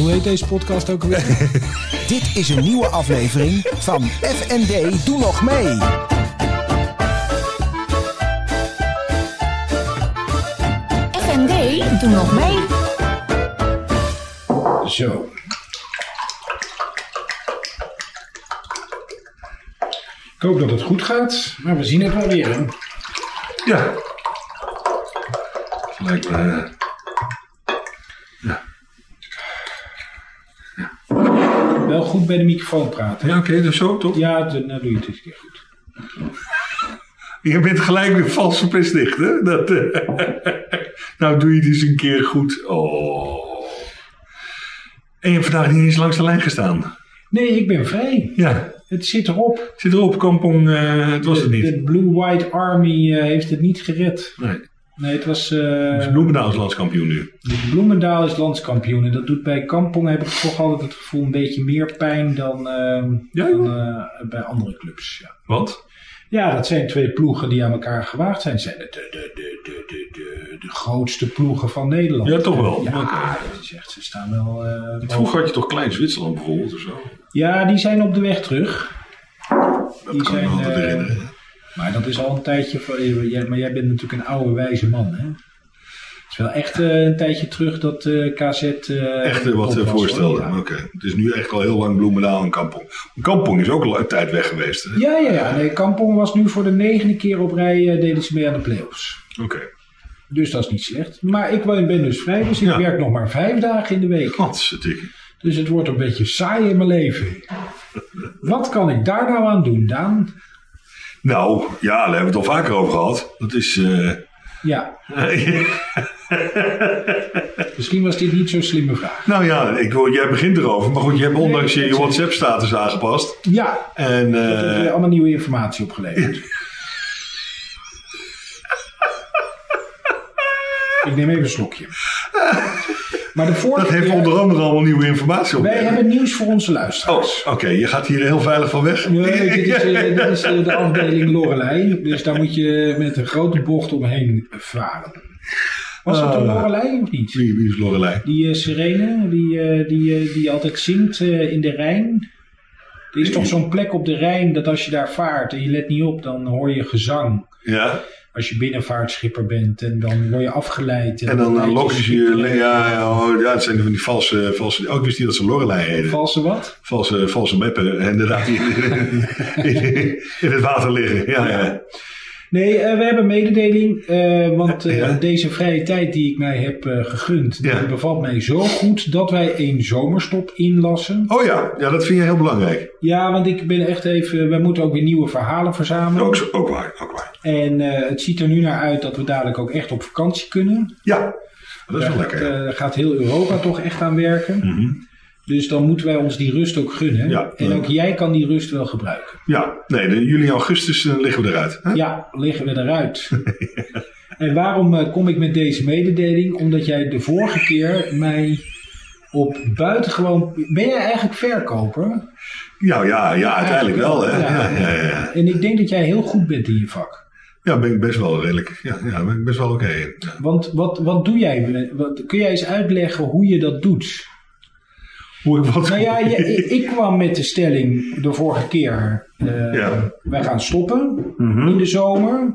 Hoe heet deze podcast ook alweer? Dit is een nieuwe aflevering van FND Doe Nog Mee. FND, doe nog mee. Zo. Ik hoop dat het goed gaat, maar we zien het wel weer. Ja. Lijkt me... Wel goed bij de microfoon praten. Ja, oké, dus zo toch? Ja, d- nou doe je het eens een keer goed. Je bent gelijk weer vals verplicht, hè? Dat, eh, nou, doe je het eens een keer goed. Oh. En je hebt vandaag niet eens langs de lijn gestaan. Nee, ik ben vrij. Ja, Het zit erop. zit erop, kampong, eh, het was het niet. de Blue White Army eh, heeft het niet gered. Nee, Nee, het was... eh, dus Bloemendaal is landskampioen nu. Bloemendaal is landskampioen. En dat doet bij Kampong, heb ik toch altijd het gevoel, een beetje meer pijn dan, eh, Ja, dan eh, bij andere clubs. Ja. Wat? Ja, dat zijn twee ploegen die aan elkaar gewaagd zijn. Zijn het de, de, de, de, de, de, de grootste ploegen van Nederland. Ja, toch wel. Ja, dat is echt, ze staan wel... eh. Vroeger had je toch Klein Zwitserland bijvoorbeeld of zo? Ja, die zijn op de weg terug. Dat Die kan ik me zijn, altijd eh, herinneren. Maar dat is al een tijdje... voor- eh, Maar jij bent natuurlijk een oude wijze man, hè? Het is wel echt eh, een tijdje terug dat eh, KZ... eh, Echt wat top was, voorstelde. hoor. Ja. Oké. Het is nu echt al heel lang Bloemendaal en Kampong. Kampong is ook al een tijd weg geweest. hè? Ja, ja, ja. Nee, Kampong was nu voor de negende keer op rij... deden ze mee aan de play-offs. Oké. Dus dat is niet slecht. Maar ik ben dus vrij, dus ik Ja. werk nog maar vijf dagen in de week. Ik? Dus het wordt een beetje saai in mijn leven. Wat kan ik daar nou aan doen, Daan? Nou, ja, daar hebben we het al vaker over gehad. Dat is. eh, Ja, misschien was dit niet zo'n slimme vraag. nou ja, ik, jij begint erover. Maar goed, je hebt ondanks je, je WhatsApp-status aangepast. Ja, En dat heeft eh, weer allemaal nieuwe informatie opgeleverd. ik neem even een slokje. Maar de vorige dat heeft keer- onder andere allemaal nieuwe informatie op. Wij hebben nieuws voor onze luisteraars. Oh, oké. Je gaat hier heel veilig van weg. Nee, dit is, eh, dit is eh, de afdeling Lorelei. Dus daar moet je met een grote bocht omheen varen. Was dat Ah. Lorelei of niet? Wie, wie is Lorelei? Die eh, sirene, die, die, die altijd zingt in de Rijn. Er is toch zo'n plek op de Rijn dat als je daar vaart en je let niet op, dan hoor je gezang. Ja. Als je binnenvaartschipper bent en dan word je afgeleid. En dan uh, lokken ze schip je. Ja, ja, oh, ja, het zijn van die valse. valse ook wist niet dat ze Lorelei. Valse wat? Valse, valse meppen, inderdaad, die in, het water liggen. Ja, ja. Nee, eh, we hebben een mededeling. eh, want eh, Ja. deze vrije tijd die ik mij heb eh, gegund, Ja. die bevalt mij zo goed dat wij een zomerstop inlassen. Oh ja, ja, dat vind je heel belangrijk. Ja, want ik ben echt even. We moeten ook weer nieuwe verhalen verzamelen. Ook, ook waar, ook waar. En eh, het ziet er nu naar uit dat we dadelijk ook echt op vakantie kunnen. Ja, dat is wel Daar lekker. gaat, eh, gaat heel Europa toch echt aan werken. Mhm. Dus dan moeten wij ons die rust ook gunnen. Ja. en ook jij kan die rust wel gebruiken. Ja, nee, de juli en augustus eh, liggen we eruit. Hè? Ja, liggen we eruit. en waarom eh, kom ik met deze mededeling? Omdat jij de vorige keer mij op buitengewoon... Ben jij eigenlijk verkoper? Ja, ja, ja, uiteindelijk wel. Hè? Ja, ja, ja. En ik denk dat jij heel goed bent in je vak. Ja, ben ik best wel redelijk. Ja, ja ben ik best wel oké in. Ja. Want wat, wat doe jij? Wat, kun jij eens uitleggen hoe je dat doet? Hoe ik wat. Nou ja, je- ik, kwam met de stelling de vorige keer. eh, Ja. Wij gaan stoppen in de zomer.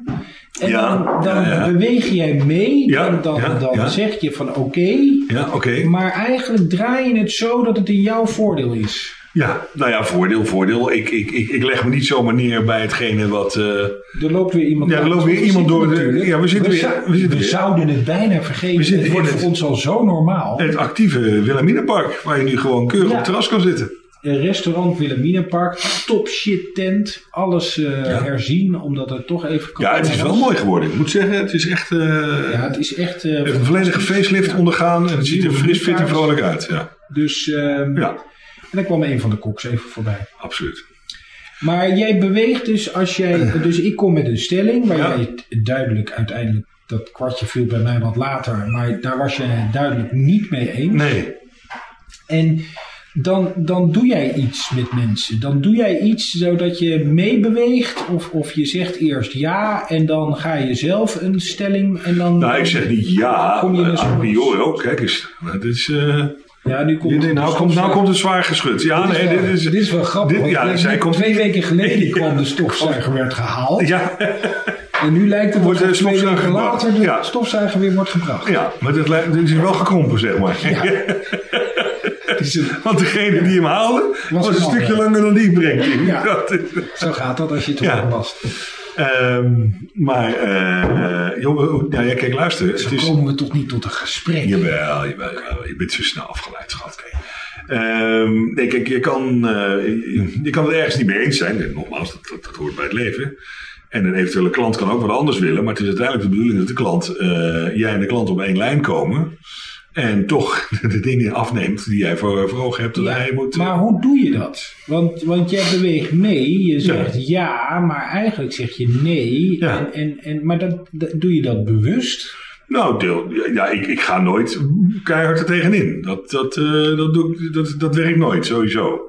En Ja, dan, dan ja, ja. beweeg jij mee. Dan, dan zeg je van oké. Ja, oké. maar eigenlijk draai je het zo dat het in jouw voordeel is. Ja, nou ja, voordeel, voordeel. Ik, ik, ik, ik leg me niet zomaar neer bij hetgene wat. eh, Er loopt weer iemand Ja, er loopt weer We iemand door de- ja, we zitten weer- we zitten we weer. zouden het bijna vergeten. We zitten het wordt voor ons al zo normaal. het actieve Wilhelminapark, waar je nu gewoon keurig Ja. op het terras kan zitten. Restaurant Wilhelminapark, top shit tent. Alles eh, herzien, omdat het toch even... Ja, het is wel was. mooi geworden. Ik moet zeggen, het is echt. eh Ja, het is echt... heeft een volledige facelift ondergaan en het ziet er fris, fit en vrolijk uit. Ja, Dus, ehm, ja dan kwam een van de koks even voorbij. absoluut. Maar jij beweegt dus als jij... Dus ik kom met een stelling waar Ja. jij duidelijk uiteindelijk... Dat kwartje viel bij mij wat later, maar daar was je duidelijk niet mee eens. Nee, En dan, dan doe jij iets met mensen. Dan doe jij iets zodat je meebeweegt. Of, of je zegt eerst ja en dan ga je zelf een stelling. En dan, nou ik zeg niet ja, Kom je a priori ook. Kijk eens, dit is, eh, Ja, nu komt, nou, komt, nou komt het zwaar geschud. Ja, Dit is nee, wel- dit is... dit is wel grappig. dit- ja, zij komt- Twee weken geleden kwam de stofzuiger werd gehaald. Ja, En nu lijkt het Wordt de twee weken stofzuiger later de Ja. stofzuiger weer wordt gebracht. ja, maar dit, lijkt- dit is wel gekrompen, zeg maar. Een- Want degene die hem haalde, was, een een stukje langer dan die ik breng. Ja. Zo gaat dat als je het Ja. hoort Ehm, maar, eh joh, ja, ja, kijk, luister. Zo komen we toch niet tot een gesprek. Jawel, jawel, jawel. Je bent zo snel afgeleid, schat. Kijk. Ehm, nee, kijk, je kan, eh, je, je kan het ergens niet mee eens zijn. En nogmaals, dat, dat, dat hoort bij het leven. En een eventuele klant kan ook wat anders willen. Maar het is uiteindelijk de bedoeling dat de klant, eh, jij en de klant op één lijn komen. En toch de dingen afneemt die jij voor, voor ogen hebt. Dat hij moet, Maar hoe doe je dat? Want, want jij beweegt mee, je zegt ja, maar eigenlijk zeg je nee. Ja. En, en, en, maar dat, dat- doe je dat bewust? Nou, deel, ja, ik, ik ga nooit keihard er tegenin. Dat, dat, eh, dat, doe ik, dat, dat werkt nooit, sowieso.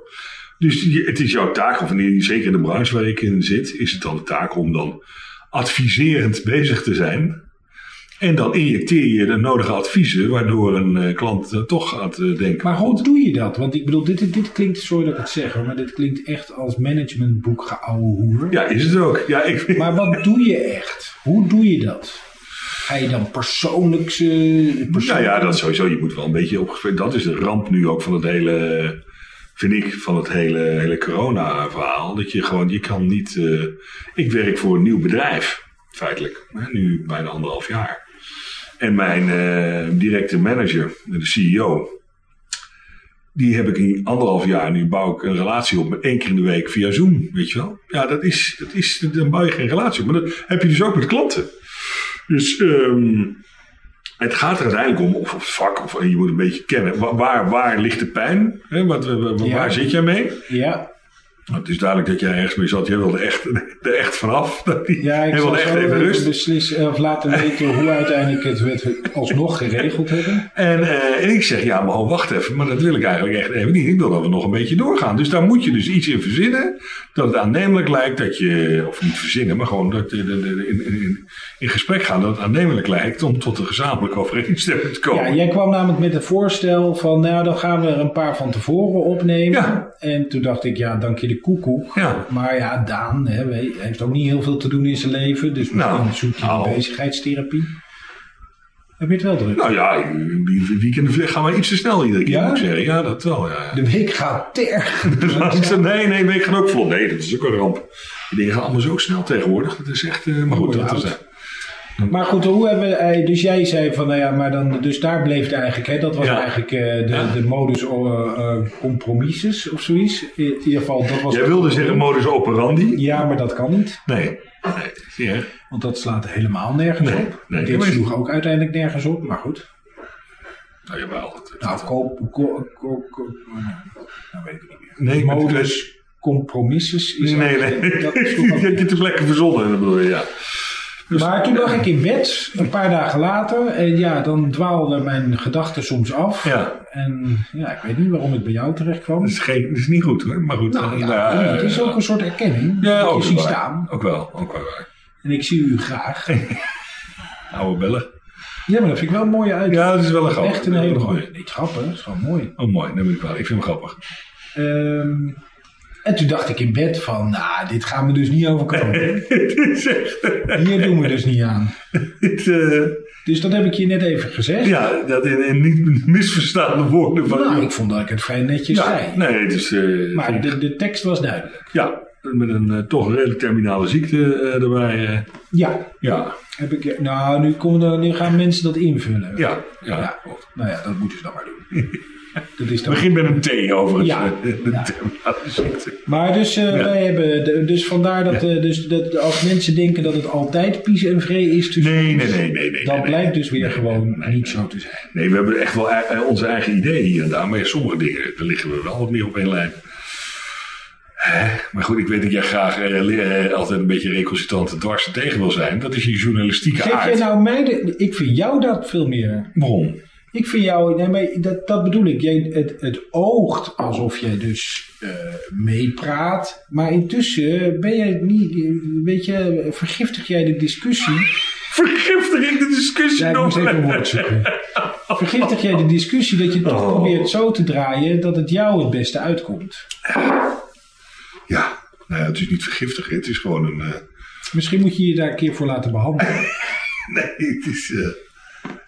Dus het is jouw taak, of zeker in de branche waar ik in zit, is het dan de taak om dan adviserend bezig te zijn. En dan injecteer je de nodige adviezen, waardoor een eh, klant eh, toch gaat eh, denken. Maar hoe doe je dat? Want ik bedoel, dit, dit klinkt, sorry dat ik het zeg maar dit klinkt echt als managementboek geouwe hoer. Ja, is het ook. Ja, ik, Maar wat doe je echt? Hoe doe je dat? Ga je dan persoonlijk... eh, Nou persoonlijk ja, dat sowieso. Je moet wel een beetje opgeschreven. Dat is de ramp nu ook van het hele, vind ik, van het hele, hele corona-verhaal. Dat je gewoon, je kan niet. ik werk voor een nieuw bedrijf, feitelijk. Nu bijna anderhalf jaar. En mijn eh, directe manager, de CEO, die heb ik in anderhalf jaar. Nu bouw ik een relatie op met één keer in de week via Zoom, weet je wel. Ja, dat is, dat is, dan bouw je geen relatie op. Maar dat heb je dus ook met klanten. Dus ehm, het gaat er uiteindelijk om, of het vak, of je moet een beetje kennen, wa- waar, waar ligt de pijn? Hè? Wat, wa- wa- Ja. Waar zit jij mee? Ja, Nou, het is duidelijk dat jij ergens mee zat. Jij wilde echt, er echt vanaf. Ja ik wilde echt even rust. beslissen of laten weten hoe uiteindelijk het we alsnog geregeld hebben. En, eh, en ik zeg, ja, maar oh, wacht even, maar dat wil ik eigenlijk echt even niet. Ik wil dat we nog een beetje doorgaan. Dus daar moet je dus iets in verzinnen, dat het aannemelijk lijkt dat je, of niet verzinnen, maar gewoon dat, eh, in, in, in gesprek gaan dat het aannemelijk lijkt om tot een gezamenlijke overeenstemming te komen. Ja, jij kwam namelijk met een voorstel van, nou dan gaan we er een paar van tevoren opnemen. Ja. En toen dacht ik, ja, dank je de koekoek. Ja. Maar ja, Daan hè, heeft ook niet heel veel te doen in zijn leven. Dus misschien Nou, zoek je nou. bezigheidstherapie. Heb je het wel druk? Nou ja, die weekenden gaan we iets te snel iedere keer, Ja? moet ik zeggen. Ja, dat wel, ja. De week gaat. Laatste- nee, nee, week gaat ook vlot. Nee, dat is ook een ramp. Die dingen gaan allemaal zo snel tegenwoordig. Dat is echt, eh, maar goed, dat is. Maar goed, hoe hebben wij, dus jij zei van, nou ja, maar dan, dus daar bleef het eigenlijk, hè, dat was Ja. eigenlijk eh, de, Ja. de modus uh, uh, compromises of zoiets. In ieder geval, dat was. Jij wilde zeggen modus operandi? Ja, maar dat kan niet, Nee. Nee, zie je. want dat slaat helemaal nergens Nee, op. nee, Dit sloeg ook uiteindelijk nergens op, maar goed. Nou jawel. Dat, Nou, koop, ko- ko- ko- nou weet ik het niet meer. nee, Modus compromises is Nee, nee. Dat ook Je hebt je te plekken verzonnen, dat bedoel je, ja. Dus- Maar toen lag ik in bed, een paar dagen later. En ja, dan dwaalden mijn gedachten soms af. Ja. En ja, ik weet niet waarom ik bij jou terecht kwam. Dat is, geen, dat is niet goed hoor, maar goed. Nou ja, Nou, het is ook een soort erkenning. Ja, dat ook je ziet waar. staan. Ook wel, ook wel waar. En ik zie u graag. Oude bellen. Ja, maar dat vind ik wel een mooie uit. Ja, dat is wel een grap. Echt een hele mooi. mooie. Niet grappig, dat is gewoon mooi. Oh, mooi. Dat moet ik wel. Ik vind hem grappig. Ehm, en toen dacht ik in bed van, nou, dit gaan we dus niet overkomen. Hier doen we dus niet aan. Eh, Dus dat heb ik je net even gezegd. ja, dat in, in niet misverstaande woorden van... Nou, ik vond dat ik het vrij netjes ja, zei. nee, is... eh, Maar de, de tekst was duidelijk. Ja, met een eh, toch redelijk terminale ziekte erbij. Ja, ja, heb ik. Nou, nu, komen er, nu gaan mensen dat invullen. ja, ja. Ja. Nou ja, dat moeten ze dan maar doen. Dat is dan. Begin met een T overigens. Ja. eh, Ja. Maar dus, eh, wij hebben, de- dus vandaar dat, eh, dus, dat als mensen denken dat het altijd pies en vree is tussen Nee, nee, nee, nee. nee dat nee, blijkt nee. dus weer Nee, gewoon niet zo te zijn. Nee, we hebben echt wel onze eigen ideeën hier en daar. Maar sommige dingen, daar liggen we wel wat meer op één lijn. Hè? Maar goed, ik weet dat jij graag eh, altijd een beetje recalcitrant en dwars tegen wil zijn. Dat is je journalistieke Geef aard. jij nou mij de, Ik vind jou dat veel meer. Waarom? Ik vind jou, nee, maar dat, dat bedoel ik. Jij, het, het oogt alsof jij dus eh, meepraat. Maar intussen ben jij niet, weet je, vergiftig jij de discussie. Vergiftig ik de discussie Ja, ik nog? even een woord zoeken. vergiftig jij de discussie dat je toch Oh. probeert zo te draaien dat het jou het beste uitkomt. Ja, nou ja, het is niet vergiftigen. Het is gewoon een... eh, Misschien moet je je daar een keer voor laten behandelen. nee, het is... eh,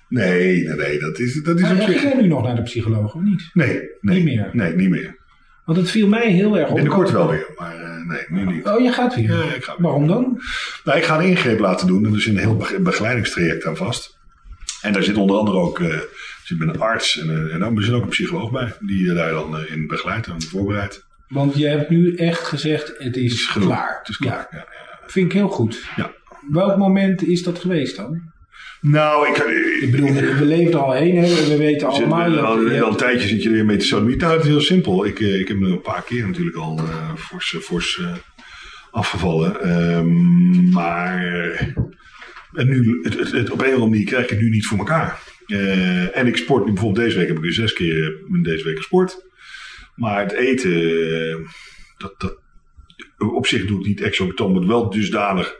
nee, nee, nee, dat is, dat is Maar op Ga zich... jij nu nog naar de psycholoog of niet? Nee, nee. Niet meer? Nee, niet meer. Want het viel mij heel erg op. Binnenkort wel weer, maar eh, nee, nu niet. Oh, je gaat weer? Ja, ik ga weer. Waarom dan? Nou, ik ga een ingreep laten doen en er zit een heel bege- begeleidingstraject aan vast. En daar zit onder andere ook eh, zit met een arts en, eh, en dan er zit ook een psycholoog bij, die je daar dan in begeleidt en voorbereidt. Want je hebt nu echt gezegd, het is, Het is genoeg. klaar. Het is klaar. Ja. Ja, Vind ik heel goed. Ja. Welk moment is dat geweest dan? Nou, ik, Ik bedoel, we leven er al heen hè. we weten allemaal. al, een tijdje zit je er te sodomieten. Nou, het is heel simpel. Ik, eh, ik heb nu een paar keer natuurlijk al eh fors, eh, fors afgevallen. Ehm, maar en nu, het, het, het- op een of andere manier krijg ik het nu niet voor elkaar. En ik sport nu bijvoorbeeld deze week heb ik weer zes keer deze week gesport. Maar het eten, dat, dat, op zich doe ik niet exorbitant, maar wel dusdanig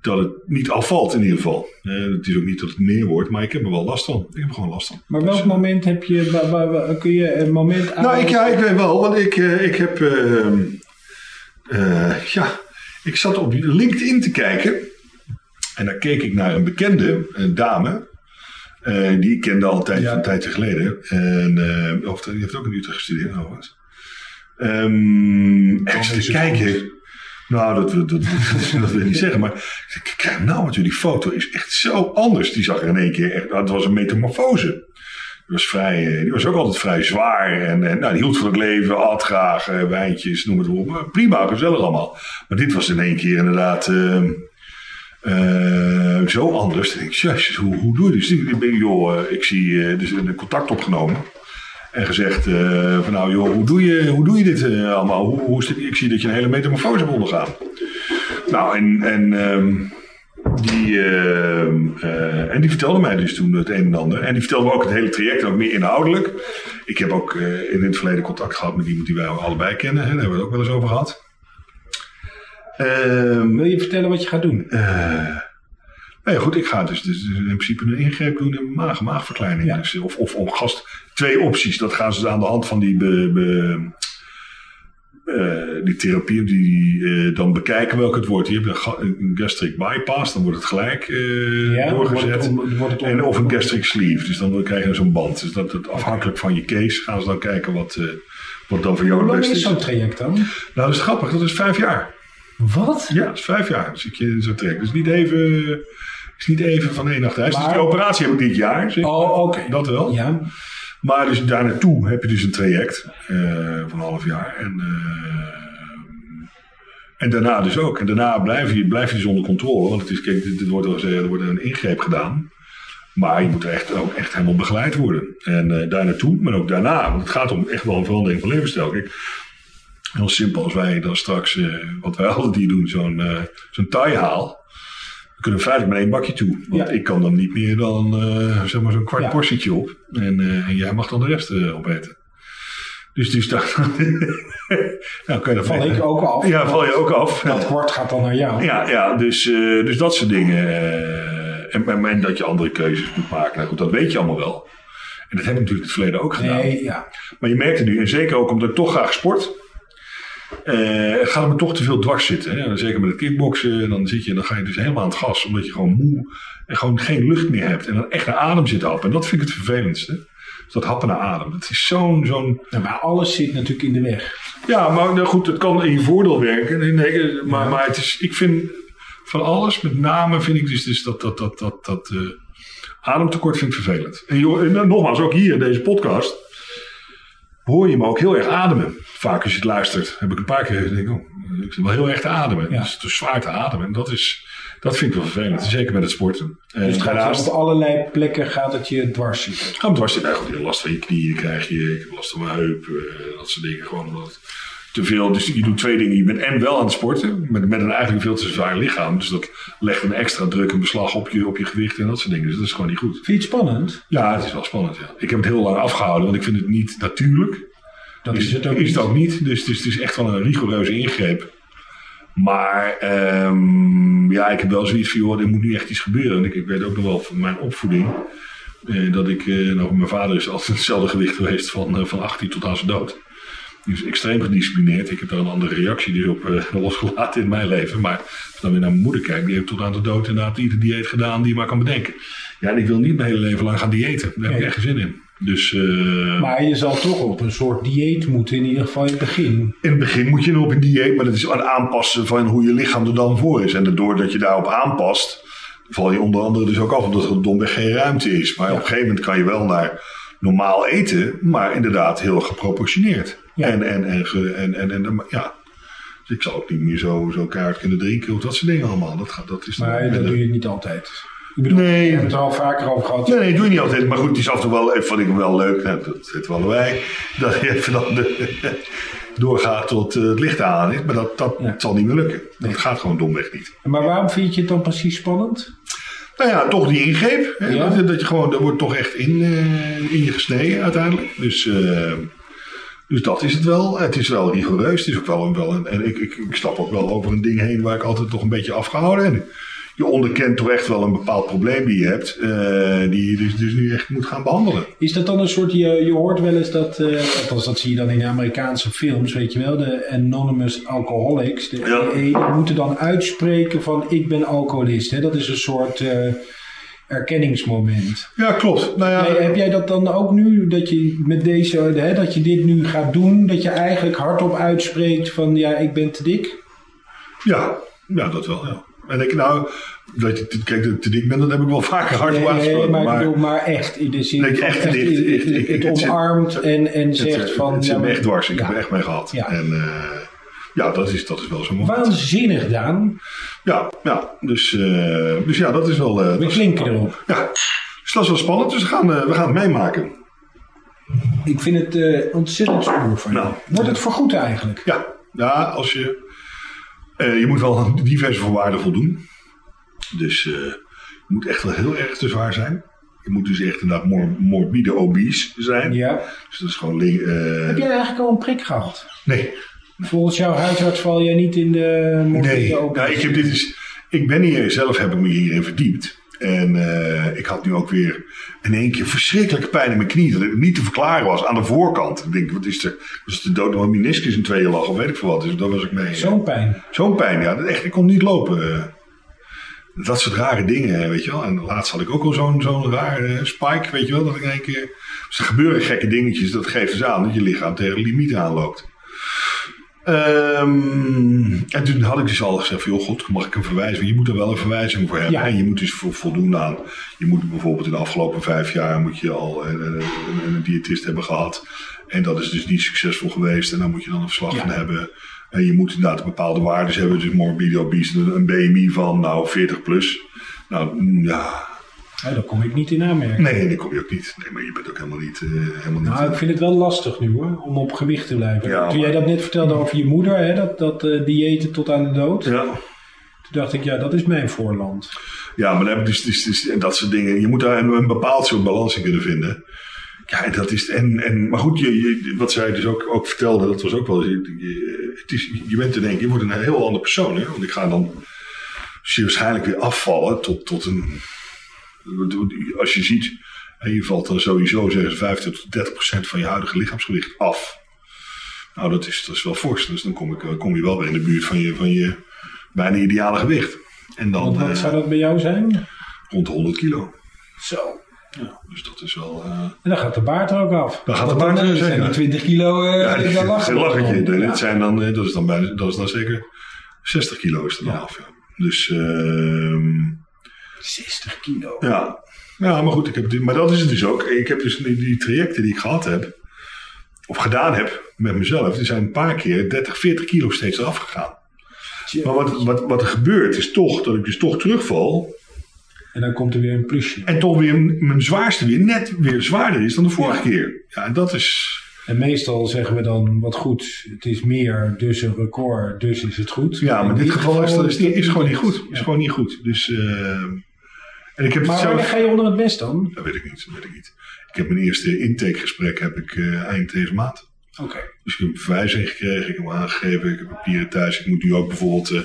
dat het niet afvalt in ieder geval. Eh, het is ook niet dat het meer wordt, maar ik heb er wel last van. Ik heb er gewoon last van. Maar welk Dus, moment heb je, wa- wa- wa- kun je een moment aan... nou, ik, ja, ik weet wel, want ik, eh, ik heb. ehm, eh, ja, ik zat op LinkedIn te kijken. En daar keek ik naar een bekende een dame. eh, die ik kende al een tijdje, Ja. een tijdje geleden. En, eh, of die heeft ook in Utrecht gestudeerd, overigens. Ehm en ik zat te kijken. Nou, dat, dat, dat, dat, wil ik niet zeggen. Maar kijk nou, want die foto is echt zo anders. Die zag er in één keer echt. Het was een metamorfose. Die was, vrij, eh, die was ook altijd vrij zwaar. En, en nou, die hield van het leven, at graag, eh, wijntjes, noem het op. Prima, gezellig allemaal. Maar dit was in één keer inderdaad ehm, eh, zo anders. Dan denk ik, hoe, hoe doe je dit? Ik ben, joh, ik zie eh, dus een contact opgenomen. En gezegd eh, van nou joh, hoe doe je, hoe doe je dit eh, allemaal? Hoe, hoe? Ik zie dat je een hele metamorfose hebt ondergaan. Nou, en, en ehm, die, ehm, eh, en die vertelde mij dus toen het een en ander. En die vertelde me ook het hele traject, ook meer inhoudelijk. Ik heb ook in het verleden contact gehad met iemand die wij allebei kennen. Hè, daar hebben we het ook wel eens over gehad. Ehm, Wil je vertellen wat je gaat doen? Nou ja, goed, ik ga dus, dus in principe een ingreep doen in maag, maagverkleining. Ja. Dus, of, of, of gast, twee opties. Dat gaan ze aan de hand van die, be, be- eh, die therapie, die eh, dan bekijken welke het wordt. Je hebt een, ga- een gastric bypass, dan wordt het gelijk eh, Ja, dan wordt doorgezet. het om- wordt het om- en of een gastric sleeve, dus dan krijg je zo'n band. Dus dat, dat afhankelijk van je case gaan ze dan kijken wat, wat dan voor jou Hoe het lang beste is is. zo'n traject dan? Nou, dat is grappig, dat is vijf jaar. Wat? Ja, dat is vijf jaar. Dus ik je in zo'n traject. Dus niet even, is niet even van één nacht thuis. Dus Maar- die operatie heb ik dit jaar. zeg. Oh, oké. Dat wel. Ja. Maar dus daar naartoe heb je dus een traject eh, van een half jaar. En, eh, en daarna dus ook. En daarna blijf je, blijf je dus onder controle. Want het is, kijk, dit, dit wordt gezegd, er wordt een ingreep gedaan. Maar je moet er echt, ook echt helemaal begeleid worden. En eh, daar naartoe, maar ook daarna. Want het gaat om echt wel een verandering van levensstijl. Kijk, heel simpel als wij dan straks, eh, wat wij altijd hier doen, zo'n eh zo'n taai haal. We kunnen feitelijk met één bakje toe. Want Ja. ik kan dan niet meer dan eh, zeg maar zo'n kwart Ja. portietje op. En, en jij mag dan de rest opeten. Dus, dus daar nou, kan je Val dan ik ook af. Ja, val je ook af. Dat kwart gaat dan naar jou. Ja, ja dus, dus dat soort dingen. en, en, en dat je andere keuzes moet maken. Nou goed, dat weet je allemaal wel. En dat heb ik natuurlijk in het verleden ook gedaan. Nee, ja. Maar je merkt het nu, en zeker ook omdat ik toch graag sport. Eh gaat het me toch te veel dwars zitten. Hè? Zeker met het kickboksen. Dan, zit je, dan ga je dus helemaal aan het gas. Omdat je gewoon moe en gewoon geen lucht meer hebt. En dan echt naar adem zit happen. En dat vind ik het vervelendste. Dus dat happen naar adem. Dat is zo'n... zo'n Nou, maar alles zit natuurlijk in de weg. ja, maar nou goed, het kan in je voordeel werken. Nee, nee, maar, maar het is, ik vind van alles, met name vind ik dus, dus dat, dat, dat, dat, dat eh, ademtekort vind ik vervelend. En, joh, en nogmaals, ook hier in deze podcast hoor je me ook heel erg ademen. Vaak als je het luistert, heb ik een paar keer denk ik, oh, ik zit wel heel erg te ademen. Ja. Dus het is zwaar te ademen. En dat is, dat vind ik wel vervelend. Zeker met het sporten. En Dus het gaat daarnaast op allerlei plekken gaat het je dwars zitten. ga hem dwars zitten. Goed, je hebt last van je knieën krijg je. Ik heb last van mijn heup. eh, dat soort dingen. Gewoon omdat te veel. Dus je doet twee dingen. Je bent en wel aan het sporten. Met, met een eigenlijk veel te zwaar lichaam. Dus dat legt een extra druk en beslag op je, op je gewicht en dat soort dingen. Dus dat is gewoon niet goed. Vind je het spannend? Ja, het is wel spannend. Ja. Ik heb het heel lang afgehouden. Want ik vind het niet natuurlijk. Dat Is, is het ook is niet. het ook niet. Dus het is, het is echt wel een rigoureuze ingreep. Maar ehm, ja, ik heb wel zoiets van, joh, er moet nu echt iets gebeuren. En ik, ik weet ook nog wel van mijn opvoeding. Eh, dat ik, eh, nou, mijn vader is altijd hetzelfde gewicht geweest van, eh, van 18 tot aan zijn dood. Die is extreem gedisciplineerd. Ik heb daar een andere reactie dus op losgelaten in mijn leven. Maar als ik dan weer naar mijn moeder kijk, die heeft tot aan de dood inderdaad ieder dieet gedaan die je maar kan bedenken. Ja, en ik wil niet mijn hele leven lang gaan diëten. Daar heb ik echt geen zin in. Dus eh, Maar je zal toch op een soort dieet moeten, in ieder geval in het begin. In het begin moet je nog op een dieet, maar dat is aan aanpassen van hoe je lichaam er dan voor is. En doordat je daarop aanpast, val je onder andere dus ook af omdat er domweg geen ruimte is. Maar op een gegeven moment kan je wel naar normaal eten, maar inderdaad heel geproportioneerd. Ja. En, en, en, en, en, en, ja. Dus ik zal ook niet meer zo, zo kaart kunnen drinken of dat soort dingen allemaal. Dat, gaat, dat is Maar dat doe je niet altijd. Ik bedoel, Nee. we hebben het er al vaker over gehad. Nee, nee, doe je niet altijd. Maar goed, het is af en toe wel, even ik wel leuk, dat weten we allebei, dat je even dan de, doorgaat tot eh, het licht aan is. Maar dat, dat Ja. zal niet meer lukken. Dat gaat gewoon domweg niet. Maar waarom vind je het dan precies spannend? Nou ja, toch die ingreep. Hè? Ja. Dat, dat je gewoon, er wordt toch echt in, eh, in je gesneden uiteindelijk. Dus, eh, dus dat is het wel. Het is wel rigoureus. Het is ook wel een. Wel een en ik, ik, ik stap ook wel over een ding heen waar ik altijd toch een beetje afgehouden ben. Je onderkent toch echt wel een bepaald probleem die je hebt. eh, die je dus, dus nu echt moet gaan behandelen. Is dat dan een soort, je, je hoort wel eens dat, eh, althans dat zie je dan in de Amerikaanse films, weet je wel, de anonymous alcoholics, de Ja. AA, die moeten dan uitspreken van ik ben alcoholist. Hè? Dat is een soort eh, erkenningsmoment. Ja, klopt. Nou ja, Nee, heb jij dat dan ook nu, dat je met deze, hè, dat je dit nu gaat doen, dat je eigenlijk hardop uitspreekt van ja, ik ben te dik? ja, ja, dat wel. Ja. En ik, nou, dat je kijk, te dik bent, dat heb ik wel vaker hard Nee, maar, ik maar bedoel, maar echt in de zin Dat van echt echt, het- echt- het, ik- ik- het het zit- omarmt en, en zegt het, van... het zit ja, me echt dwars. Ik ja. heb er echt mee gehad. Ja. En eh, ja, dat is, dat is wel zo'n moment. Waanzinnig, Daan. Ja, ja dus, eh, dus ja, dat is wel... eh, We dat is- klinken erop. ja, dus dat is wel spannend. Dus we gaan, we gaan het meemaken. Ik vind het ontzettend stoer van je. Nou, Wordt het vergoed eigenlijk? Ja, ja als je... eh, je moet wel aan diverse voorwaarden voldoen. Dus eh, je moet echt wel heel erg te zwaar zijn. Je moet dus echt inderdaad mor morbide obese zijn. Ja. Dus dat is gewoon... eh, Heb jij eigenlijk al een prik gehad? Nee, Volgens jouw huisarts val jij niet in de morbide Nee, obese? nou, ik, heb dit is, ik ben hier zelf, heb ik me hierin verdiept. En eh, ik had nu ook weer in één keer verschrikkelijke pijn in mijn knie. Dat het niet te verklaren was aan de voorkant. Ik denk, wat is er? Was de dood mijn meniscus in tweeën lag of weet ik veel wat. Dus daar was ik mee. Zo'n pijn. Zo'n pijn, ja. Dat Echt, ik kon niet lopen. eh. Dat soort rare dingen, weet je wel. En laatst had ik ook al zo'n zo'n rare spike, weet je wel. Dat ik in één keer... Dus er gebeuren gekke dingetjes. Dat geeft dus aan dat je lichaam tegen de limiet aanloopt. Ehm, en toen had ik dus al gezegd van, joh, god, mag ik een verwijzing? Je moet er wel een verwijzing voor hebben. Ja. En je moet dus vo- voldoen aan, je moet bijvoorbeeld in de afgelopen vijf jaar moet je al een, een, een, een diëtist hebben gehad. En dat is dus niet succesvol geweest. En dan moet je dan een verslag Ja. van hebben. En je moet inderdaad bepaalde waarden hebben. Dus morbide obese, een BMI van nou 40 plus. Nou, mm, ja, Ja, daar kom ik niet in aanmerking. nee, dat kom je ook niet. Nee, maar je bent ook helemaal niet... eh, helemaal niet Nou, ik vind het wel lastig nu hoor, om op gewicht te blijven. Ja, Toen jij dat net vertelde over je moeder, hè, dat, dat eh, diëten tot aan de dood. ja. Toen dacht ik, ja, dat is mijn voorland. Ja, maar dan heb je dus, dus, dus- en dat soort dingen. Je moet daar een, een bepaald soort balans in kunnen vinden. Ja, en dat is. En, en, maar goed, je, je- wat zij dus ook, ook vertelde, dat was ook wel. Je, je, het is, je bent te denken, je wordt een heel ander persoon. Hè? Want ik ga dan zeer waarschijnlijk weer afvallen tot, tot een. Als je ziet, en je valt dan sowieso zeggen ze 50 tot 30 procent van je huidige lichaamsgewicht af. Nou, dat is, dat is wel fors. Dus dan kom, ik, eh, kom je wel weer in de buurt van je, van je bijna ideale gewicht. En dan Want wat eh, zou dat bij jou zijn? rond de 100 kilo. Zo. Dus dat is wel. eh, En dan gaat de baard er ook af. Dan gaat de baard er zeker zijn die af. 20 kilo, eh, ja, lachen Ja. zijn dan, dat, is dan bijna, dat is dan zeker 60 kilo is er dan Ja. af. Ja. Dus ehm, 60 kilo. ja. ja, maar goed. Ik heb, maar dat is het dus ook. Ik heb dus die, die trajecten die ik gehad heb, of gedaan heb met mezelf, die zijn een paar keer 30, 40 kilo steeds eraf gegaan. Maar wat, wat, wat er gebeurt is toch dat ik dus toch terugval. En dan komt er weer een plusje. En toch weer mijn zwaarste weer net weer zwaarder is dan de vorige keer. Ja, en dat is. En meestal zeggen we dan, wat goed, het is meer, dus een record, dus is het goed. Ja, maar in dit geval is, dat, is, is gewoon niet goed. Ja. Is gewoon niet goed. Dus, eh, en ik heb het Maar wanneer zelf... ga je onder het mes dan? Dat weet ik niet, dat weet ik niet. Ik heb mijn eerste intakegesprek heb ik eh, eind deze maand. Oké. Dus ik heb een verwijzing gekregen, ik heb hem aangegeven, ik heb papieren thuis. Ik moet nu ook bijvoorbeeld eh,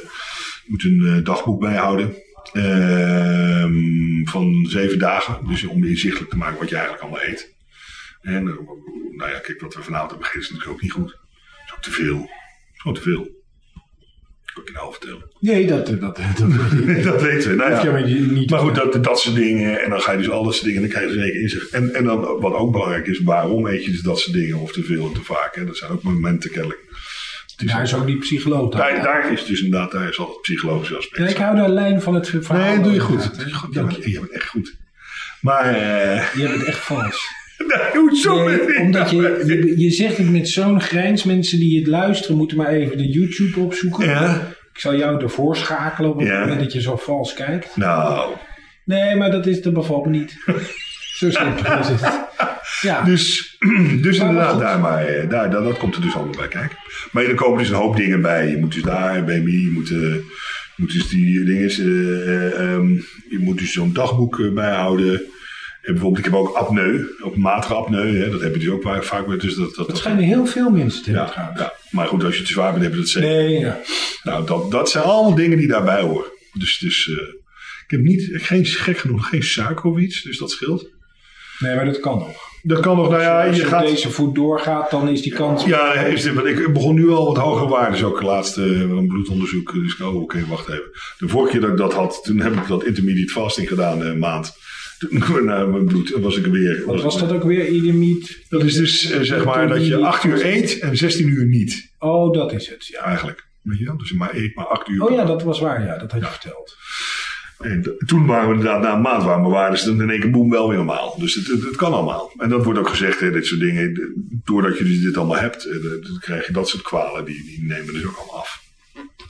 moet een eh, dagboek bijhouden. Ehm, van zeven dagen. Dus om inzichtelijk te maken wat je eigenlijk allemaal eet. En nou ja, kijk, wat we vanavond hebben gegeten is natuurlijk ook niet goed. Dat is ook te veel. Dat is gewoon te veel. Ik je nou vertellen. Nee, dat, dat, dat, dat, weten we. Nou je ja. maar niet Maar goed, dat, dat soort dingen. En dan ga je dus al dat soort dingen. Dan krijg je zeker inzicht. En, en dan, wat ook belangrijk is, waarom eet je dus dat soort dingen? Of te veel of te vaak. Hè? Dat zijn ook momenten kennelijk. Is Daar is ook die psycholoog. daar, daar is dus inderdaad, daar is al het psychologische aspect. Ja, ik hou de lijn van het verhaal. nee, doe je goed. is goed. Je Dank bent, je. je bent echt goed. Maar, eh Je hebt het echt vals. nee, hoezo? Nee, omdat je, je, je zegt het met zo'n grijns. Mensen die het luisteren moeten maar even de YouTube opzoeken. Ja, Ik zal jou ervoor schakelen op het Ja. moment dat je zo vals kijkt. nou. Nee, maar dat, is, dat bevalt me niet. zo simpel is het. Ja, Dus, dus Maar inderdaad, daar, maar, eh, daar, dat, dat komt er dus allemaal bij kijken. Maar er komen dus een hoop dingen bij. Je moet dus daar, baby, je moet, je moet dus die dingen, ehm, je moet dus zo'n dagboek bijhouden. En bijvoorbeeld, ik heb ook apneu, ook matige apneu, hè, dat heb je dus ook vaak- met. Dus dat, dat, dat dat, schijnen heel veel mensen te hebben ja, trouwens. ja, maar goed, als je te zwaar bent, heb je dat zeker. Nee, ja. Nou, dat, dat zijn allemaal dingen die daarbij horen. Dus, dus eh, ik heb niet, geen, gek genoeg, geen suiker of iets, dus dat scheelt. nee, maar dat kan nog. Dat kan nog, nou ja, Als je je gaat... deze voet doorgaat, dan is die kans... Ja, nee, is dit, want ik begon nu al wat hogere waarden. ook laatst eh, een bloedonderzoek. Dus ik, oh, oké, wacht even. De vorige keer dat ik dat had, toen heb ik dat intermediate fasting gedaan, eh, een maand. Toen mijn bloed, was ik weer. Wat was dat ook weer? Idemiet? Dat is dus eh, zeg maar dat je 8 uur eet en 16 uur niet, Oh, dat is het. Ja. eigenlijk. Weet je wel? Dus je maar eet maar 8 uur. Oh ja, dat was waar. Ja, dat had je verteld. En toen waren we inderdaad na een maand waren mijn waarden dan in één keer boem wel weer normaal. Dus het, het, het kan allemaal. En dat wordt ook gezegd, hè, dit soort dingen. Doordat je dus dit allemaal hebt, eh, dan krijg je dat soort kwalen. Die, die nemen dus ook allemaal af.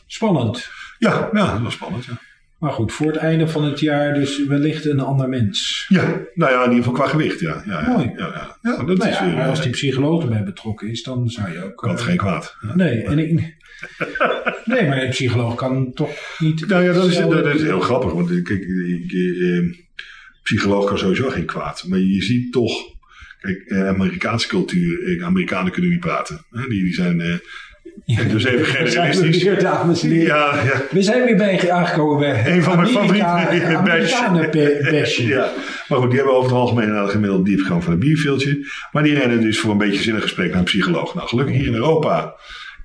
Spannend. Ja, ja dat was spannend. Ja. Maar goed, voor het einde van het jaar dus wellicht een ander mens. ja, nou ja, in ieder geval qua gewicht. Ja, ja, ja, Mooi. Ja, ja. ja dat Nou is ja, maar als eh, die psycholoog erbij betrokken is, dan zou je ook... kan het eh, geen kwaad. Nee, en ik, nee, maar een psycholoog kan toch niet... Nou ja, dat is, hetzelfde- dat is heel grappig. Want eh, kijk, ik, eh, eh, psycholoog kan sowieso geen kwaad. Maar je ziet toch, kijk, eh, Amerikaanse cultuur, eh, Amerikanen kunnen niet praten. Hè? Die, die zijn, dus even zijn we generalistisch. dames en heren. Ja, ja. We zijn weer bij aangekomen bij Een van mijn favoriete Amerikanen be- bashing. Ja, maar goed, die hebben over het algemeen een gemiddeld diepgang van een bierveeltje. Maar die rennen dus voor een beetje zinnig gesprek naar een psycholoog. Nou, gelukkig hier in Europa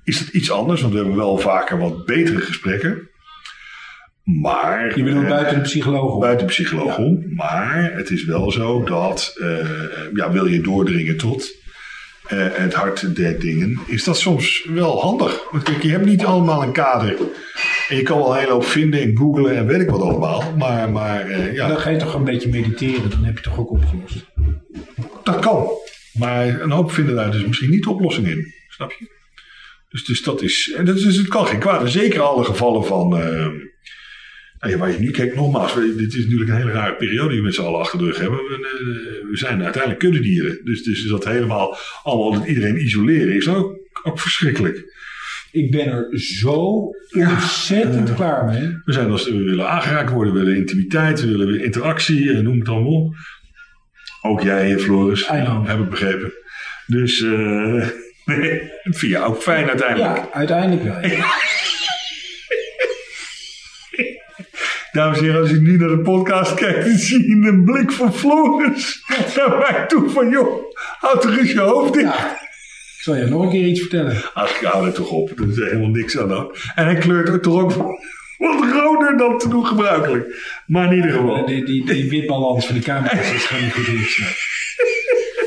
is het iets anders, want we hebben wel vaker wat betere gesprekken. Maar. Je bedoelt eh, buiten de psycholoog om. buiten de psycholoog om. Maar het is wel zo dat, eh, ja, wil je doordringen tot eh, het hart der dingen, is dat soms wel handig. Want kijk, je hebt niet allemaal een kader. En je kan wel een hele hoop vinden en googlen en weet ik wat allemaal. Maar, maar eh, ja, Dan ga je toch een beetje mediteren, dan heb je toch ook opgelost. dat kan. Maar een hoop vinden daar dus misschien niet de oplossing in. Snap je? Dus, dus dat is. En dat is, het kan geen kwaad. Zeker alle gevallen van. eh, nou ja, waar je nu kijkt, nogmaals, dit is natuurlijk een hele rare periode die we met z'n allen achter de rug hebben. We, eh, we zijn uiteindelijk kuddedieren. Dus, dus dat helemaal allemaal dat iedereen isoleren is ook, ook verschrikkelijk. Ik ben er zo ontzettend klaar mee. We zijn als we willen aangeraakt worden, we willen intimiteit, we willen interactie, en noem het allemaal op. Ook jij, Floris, heb ik begrepen. Dus eh vind je ook fijn uiteindelijk. Ja, uiteindelijk wel. ja. Dames en heren, als ik nu naar de podcast kijk, dan zie je een blik van Floris naar mij toe van, joh, houd toch eens je hoofd in. Ja. Ik zal je nog een keer iets vertellen. Ach, ik hou er toch op, er is helemaal niks aan dan. En hij kleurt ook toch ook wat roder dan te doen gebruikelijk. Maar in ieder geval. Die, die, die witbalans van de camera's is gewoon niet goed ingesneld.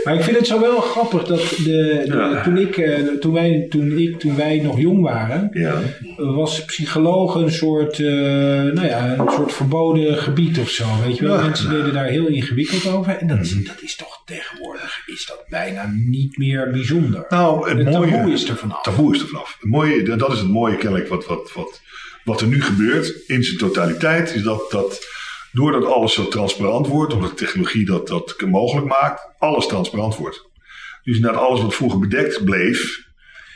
Maar ik vind het zo wel grappig dat de, de- Ja. toen, ik, eh, toen, wij, toen, ik, toen wij nog jong waren, Ja, was psycholoog een soort, eh, nou ja, een soort verboden gebied of zo. Weet je wel? Mhm. Mensen deden daar heel ingewikkeld over. En dat, is- dat is toch tegenwoordig is dat bijna niet meer bijzonder. nou, het Het mooie... taboe is er vanaf. taboe is er vanaf. Het mooie, dat is het mooie kennelijk wat, wat, wat, wat er nu gebeurt in zijn totaliteit. Is dat, dat doordat alles zo transparant wordt, omdat de technologie dat, dat mogelijk maakt, alles transparant wordt. Dus inderdaad alles wat vroeger bedekt bleef,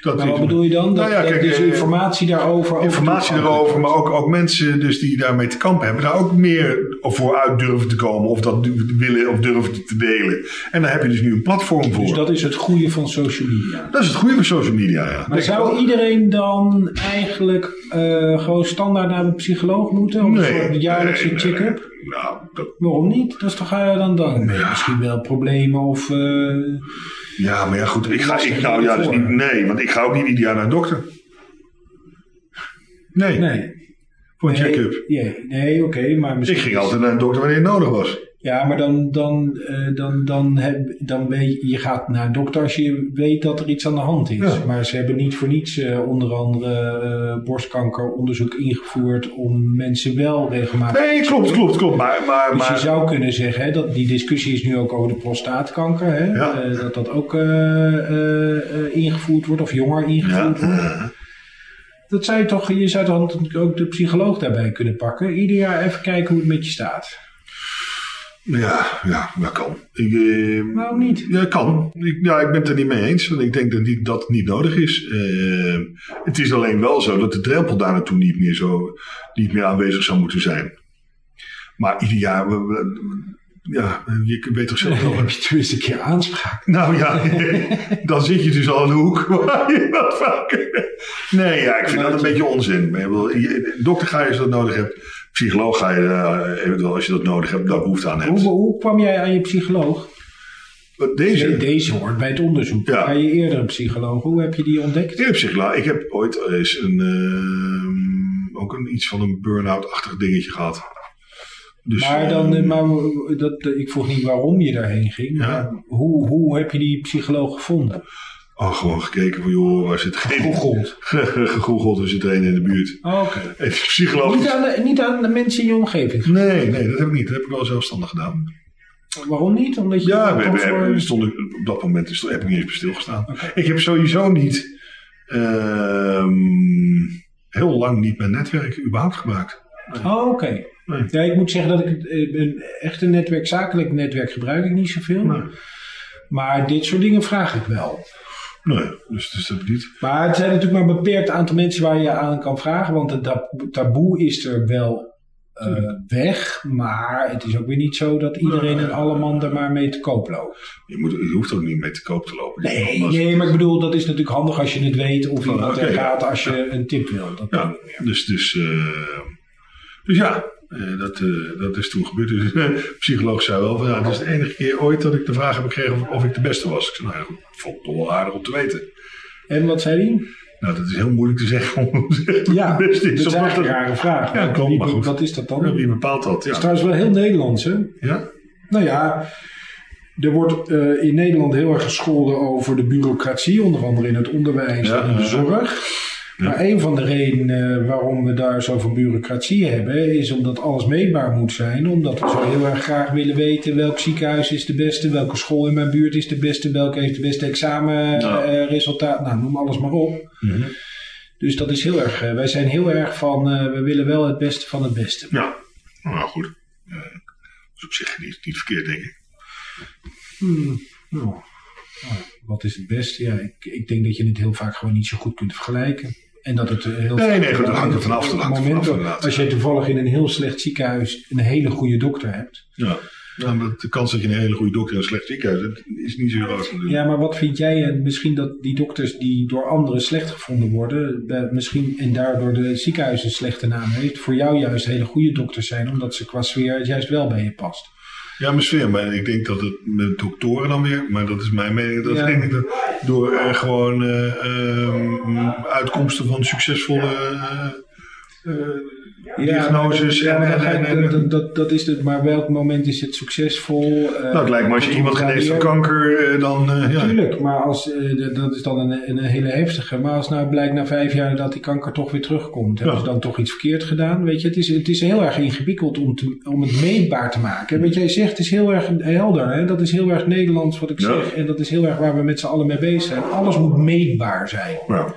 Dat Maar wat weet- bedoel je dan? Dat, Nou ja, dat kijk, dus eh, informatie daarover. over Informatie is. maar ook, ook mensen dus die daarmee te kampen hebben, daar ook meer voor uit durven te komen. Of dat willen of durven te delen. En daar heb je dus nu een platform voor. Dus dat is het goede van social media. Dat is het goede van social media, ja. Maar zou wel. iedereen dan eigenlijk eh, gewoon standaard naar een psycholoog moeten? Of een soort jaarlijkse nee, nee, check-up? nee. Nou, dat, Waarom niet? Dat is toch ga je dan dan nee, misschien wel problemen of... eh, ja, maar ja, goed. Ik ga, ik, nou ja, dus niet, nee, want ik ga ook niet ieder jaar naar een dokter. Nee, nee. voor een Nee, check-up. Nee, nee oké, maar Ik misschien... ging altijd naar een dokter wanneer het nodig was. Ja, maar dan, dan, eh, dan, dan, heb, dan weet je, je gaat naar een dokter als je weet dat er iets aan de hand is. Ja. Maar ze hebben niet voor niets eh, onder andere eh, borstkankeronderzoek ingevoerd om mensen wel regelmatig Nee, klopt, klopt, klopt. Maar, maar, Dus je maar zou kunnen zeggen, hè, dat die discussie is nu ook over de prostaatkanker, hè, Ja. dat dat ook eh, eh, eh, ingevoerd wordt of jonger ja, ingevoerd wordt. eh, Dat zou je toch, je zou dan ook de psycholoog daarbij kunnen pakken. Ieder jaar even kijken hoe het met je staat. Ja, ja, dat kan. Ik, eh, Waarom niet? Ja, kan. Ik, ja, ik ben het er niet mee eens. Want ik denk dat niet, dat het niet nodig is. Eh, het is alleen wel zo dat de drempel daar naartoe niet meer, zo, niet meer aanwezig zou moeten zijn. Maar ieder jaar, we, we- ja, je weet toch zelf Dan wel. heb je tenminste een keer aanspraak. Nou ja, dan zit je dus al in de hoek waar je vaker. Nee, ja, ik vind dat een beetje onzin. Dokter ga je als je dat nodig hebt. Psycholoog ga je eh, eventueel als je dat nodig hebt, daar behoefte aan hebt. Hoe, hoe kwam jij aan je psycholoog? Deze, Nee, Deze hoort bij het onderzoek. Ja. Bij je eerdere psycholoog. Hoe heb je die ontdekt? Ik heb psycholoog. Ik heb ooit eens een, ehm, ook een, iets van een burn-out-achtig dingetje gehad. Dus, Maar, dan, ehm, eh, maar dat, ik vroeg niet waarom je daarheen ging. Ja. Hoe, hoe heb je die psycholoog gevonden? Oh, gewoon gekeken van, joh, waar zit geen... Gegoogeld. Gegoogeld, er zit er een in de buurt. Oh, Oké. En de psycholoog... Niet, aan de, niet aan de mensen in je omgeving. Nee, nee, dat heb ik niet. Dat heb ik wel zelfstandig gedaan. Waarom niet? Omdat je Ja, we, we, voor- we stonden, op dat moment stond- heb ik niet eens bij stilgestaan. Ik heb sowieso niet... ehm, heel lang niet mijn netwerk überhaupt gebruikt. Oh, oké. Nee. Ja, ik moet zeggen dat ik eh, een echte netwerk, zakelijk netwerk gebruik ik niet zoveel. Nee. Maar dit soort dingen vraag ik wel. Nee, dus, dus dat ik niet. Maar het zijn natuurlijk maar een beperkt aantal mensen waar je aan kan vragen. Want het tab- taboe is er wel eh, weg. Maar het is ook weer niet zo dat iedereen en alle man er maar mee te koop loopt. Je, moet, je hoeft ook niet mee te koop te lopen. Nee, nee, maar ik bedoel, dat is natuurlijk handig als je het weet of Oh, iemand ja. gaat als je een tip wil. Dat Ja, dus, dus, eh, dus ja, eh, dat, eh, dat is toen gebeurd. Dus, de psycholoog zei wel van ja, het is de enige keer ooit dat ik de vraag heb gekregen of, of ik de beste was. Ik zei, nou ja, goed, vond het toch wel aardig om te weten. En wat zei hij? Nou, dat is heel moeilijk te zeggen om te zeggen Ja, dat is een rare vraag. Ja, klopt, Wie- maar goed. Wat is dat dan? Ja, Wie bepaalt dat? Het is trouwens wel heel Nederlands, hè? ja? Nou ja, er wordt eh, in Nederland heel erg gescholden over de bureaucratie, onder andere in het onderwijs Ja, en in de zorg. Maar een van de redenen eh, waarom we daar zoveel bureaucratie hebben, is omdat alles meetbaar moet zijn. Omdat we zo heel erg graag willen weten welk ziekenhuis is de beste, welke school in mijn buurt is de beste, welke heeft de beste examenresultaat. nou, noem alles maar op. Mhm. Dus dat is heel erg, eh, wij zijn heel erg van, eh, we willen wel het beste van het beste. Ja, nou goed. Dat is op zich niet, niet verkeerd, denk ik. Hmm, nou, nou, wat is het beste? Ja, ik, ik denk dat je het heel vaak gewoon niet zo goed kunt vergelijken. En dat het eh, heel Nee, nee, goed, dat hangt er vanaf. Als je toevallig in een heel slecht ziekenhuis een hele goede dokter hebt. Ja. Nou, maar de kans dat je een hele goede dokter en een slecht ziekenhuis hebt, is niet zo groot natuurlijk. Ja, maar wat vind jij? En misschien dat die dokters die door anderen slecht gevonden worden, eh, misschien en daardoor de ziekenhuis een slechte naam heeft, voor jou juist hele goede dokters zijn, omdat ze qua sfeer juist wel bij je past. Ja, mijn sfeer. Maar ik denk dat het met doktoren dan weer, maar dat is mijn mening, dat Ja. denk ik dat door eh, gewoon ehm, uitkomsten van succesvolle eh, diagnoses. Ja, en, maar en, je- en- en- dat, dat, dat is het. Maar welk moment is het succesvol? Eh, nou, het lijkt me als je iemand geneest van kanker, eh, dan eh, ja. Tuurlijk, maar als, eh, dat is dan een, een hele heftige. Maar als nou blijkt na vijf jaar dat die kanker toch weer terugkomt, hebben ze dan toch iets verkeerd gedaan? Weet je, het is, het is heel erg ingewikkeld om, te, om het meetbaar te maken. Wat jij zegt is heel erg helder. Hè? Dat is heel erg Nederlands wat ik Ja. zeg. En dat is heel erg waar we met z'n allen mee bezig zijn. Alles moet meetbaar zijn. Ja.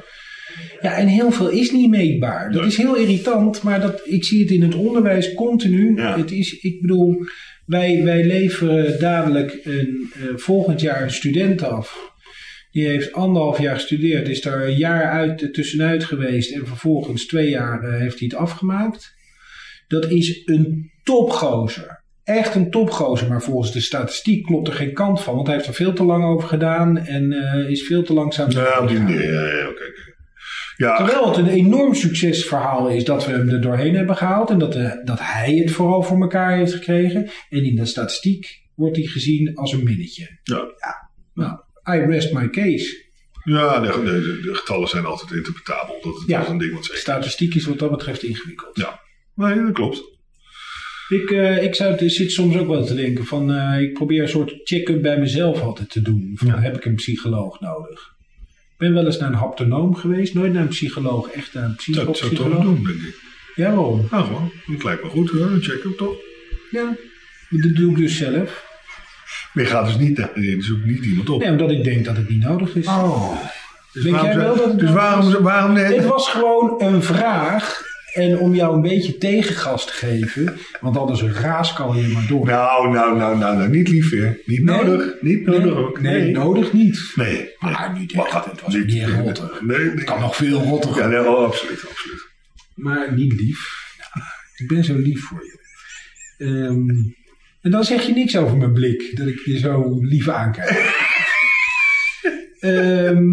Ja, en heel veel is niet meetbaar. Dat Nee. is heel irritant, maar dat, ik zie het in het onderwijs continu. Ja. Het is, ik bedoel, wij, wij leveren dadelijk een, eh, volgend jaar een student af. Die heeft anderhalf jaar gestudeerd, is daar een jaar uit, tussenuit geweest en vervolgens twee jaar eh, heeft hij het afgemaakt. Dat is een topgozer. Echt een topgozer, maar volgens de statistiek klopt er geen kant van. Want hij heeft er veel te lang over gedaan en eh, is veel te langzaam. Op die ja, oké. Ja, Terwijl het een enorm succesverhaal is dat we hem er doorheen hebben gehaald. En dat, de, dat hij het vooral voor elkaar heeft gekregen. En in de statistiek wordt hij gezien als een minnetje. ja. Nou, I rest my case. ja de, getallen zijn altijd interpretabel. Dat, Ja. is een ding wat zeker is. Statistiek is wat dat betreft ingewikkeld. Ja, nee, dat klopt. Ik, eh, ik zou, zit soms ook wel te denken van, eh, ik probeer een soort check-up bij mezelf altijd te doen. Van, Heb ik een psycholoog nodig? Ik ben wel eens naar een haptonoom geweest, nooit naar een psycholoog, echt naar een Dat zou toch psycholoog. doen, denk ik. Ja, waarom? Nou, gewoon. Dat lijkt me goed hoor. Check hem toch? Ja, dat doe ik dus zelf. Maar je gaat dus niet, je zoekt niet iemand op. Nee, omdat ik denk dat het niet nodig is. Oh. Dus Denk jij waarom, wel dat het dus waarom, waarom nee? Dit was gewoon een vraag. En om jou een beetje tegengas te geven. Want anders raaskal je maar door. Nou, nou, nou, nou, nou, niet lief weer. Niet Nee. nodig. Niet nodig ook. Nee, nodig niet. Nee. Maar niet echt. Het was niet- echt rotter. Nee, nee. Het kan nog veel rotter. Ja, nee, oh, absoluut, absoluut. Maar niet lief. Ja, ik ben zo lief voor je. Ehm, en dan zeg je niks over mijn blik. Dat ik je zo lief aankijk. Ehm,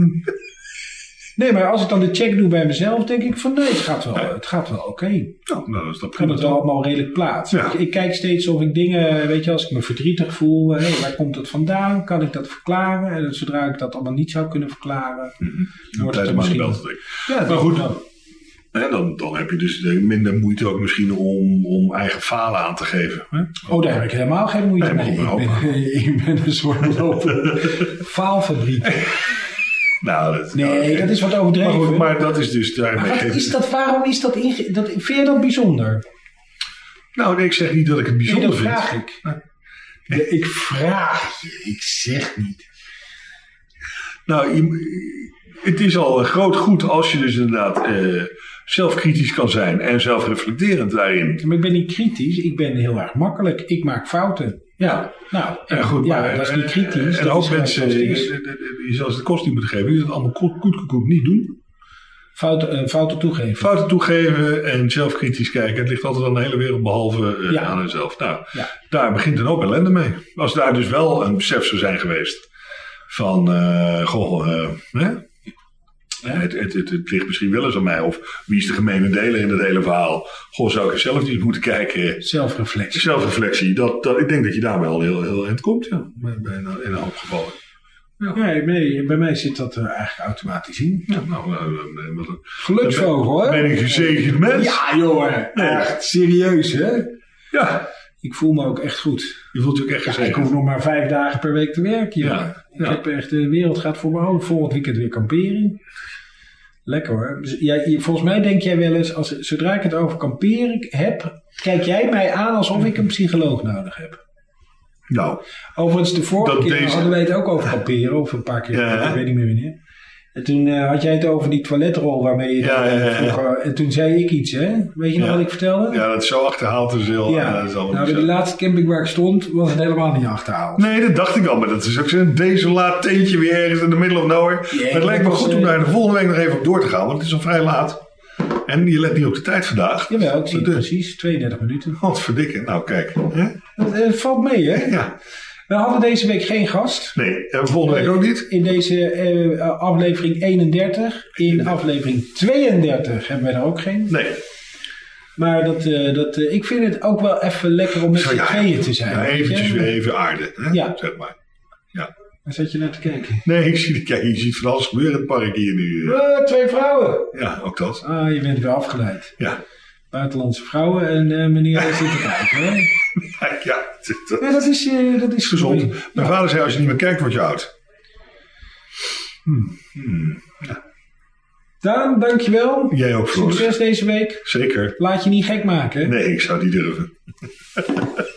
nee, maar als ik dan de check doe bij mezelf, denk ik van nee, het gaat wel, het gaat wel oké. Nou, nou, dat kan het wel allemaal redelijk plaatsen. Ja. Ik, ik kijk steeds of ik dingen, weet je, als ik me verdrietig voel, hé, waar komt het vandaan? Kan ik dat verklaren? En zodra ik dat allemaal niet zou kunnen verklaren, Dan wordt het misschien... bel te trekken. Ja, Maar goed. Hè, dan, dan heb je dus minder moeite ook misschien om, om eigen falen aan te geven. Hè? Oh, daar heb ik helemaal geen moeite Nee, mee. maar Ik ben, ik ben een soort lopende faalfabriek. Nou, dat, Nee, ja, dat is wat Maar, overdreven. goed, maar dat is dus daarmee Maar is dat, waarom is dat, inge- dat vind je dat bijzonder? Nou, nee, ik zeg niet dat ik het Nee, bijzonder dat vind. vraag ik. Ja, ik vraag je, ik zeg niet. Nou, je- het is al een groot goed als je dus inderdaad eh, zelfkritisch kan zijn en zelfreflecterend daarin. Maar ik ben niet kritisch, ik ben heel erg makkelijk. Ik maak fouten. Ja, nou, en, Ja, goed, ja, maar, dat is niet eh, kritisch. En ook mensen die zelfs de kost niet moeten geven, die dat allemaal goed, goed, goed, goed niet doen. Fouten, eh, fouten toegeven. Fouten toegeven en zelfkritisch kijken. Het ligt altijd aan de hele wereld behalve eh, Ja. aan hunzelf. Nou, Ja. daar begint een hoop ellende mee. Als daar dus wel een besef zou zijn geweest van, eh, goh, eh, hè? Het, het, het, het ligt misschien wel eens aan mij. Of wie is de gemene deler in het hele verhaal? Goh, zou ik er zelf niet moeten kijken? Zelfreflectie. Zelfreflectie, dat, dat, ik denk dat je daar wel heel, heel eind komt. Ja, bij, bij een, in een hoop gevallen. Nee, nee, bij mij zit dat er eigenlijk automatisch in. Ja, nou, eh, eh, wat een- Geluksvogel, hè? ben ik een gezegend mens. Ja. Nee. Echt serieus, hè? Ja, Ik voel me ook echt goed. je voelt je ook echt Ja, gezegend. ik hoef nog maar vijf dagen per week te werken. Ja, jongen. Ik ja. heb echt, de wereld gaat voor me open. Volgend weekend weer kampering. Lekker hoor. Dus jij, volgens mij denk jij wel eens, als, zodra ik het over kamperen heb, kijk jij mij aan alsof ik een psycholoog nodig heb. Nou, Overigens, de vorige keer deze- hadden wij het ook over kamperen, of een paar keer, Ja. ik weet niet meer wanneer. En toen eh, had jij het over die toiletrol waarmee je Ja, ja, ja, ja. vroeger- En toen zei ik iets, hè? Weet je nog wat ik vertelde? ja, dat is zo achterhaald. Dus heel, Ja. dat nou, bij de laatste camping waar ik stond, was het helemaal niet achterhaald. Nee, dat dacht ik al. Maar dat is ook zo'n desolaat teentje weer ergens in de middle of nowhere. Maar het lijkt me goed om eh, daar de volgende week nog even op door te gaan. Want het is al vrij laat. En je let niet op de tijd vandaag. Jawel, ik zie Dus- precies. 32 minuten. Wat verdikken. Nou, kijk. Hè? Het, eh, valt mee, hè? Ja. We hadden deze week geen gast. Nee, en volgende week ook niet. In deze eh, aflevering 31. In aflevering 32 hebben wij er ook geen. Nee. Maar dat, eh, dat, eh, ik vind het ook wel even lekker om met z'n ja, tweeën te zijn. Ja, eventjes je? weer even aarde. Hè? Ja. Zeg maar. Waar zat je naar te kijken? Nee, ik zie, kijk, je ziet van alles gebeuren in het park hier nu. Eh, twee vrouwen. Ja, ook dat. Ah, je bent weer afgeleid. Ja. Buitenlandse vrouwen en eh, meneer zit te kijken. Hè? Ja, dat Ja, dat is, eh, dat is gezond. mooi. Mijn vader zei, als je niet meer kijkt, word je oud. Daan, dankjewel. Jij ook, Floris. Succes deze week. Zeker. Laat je niet gek maken. hè? Nee, ik zou niet durven.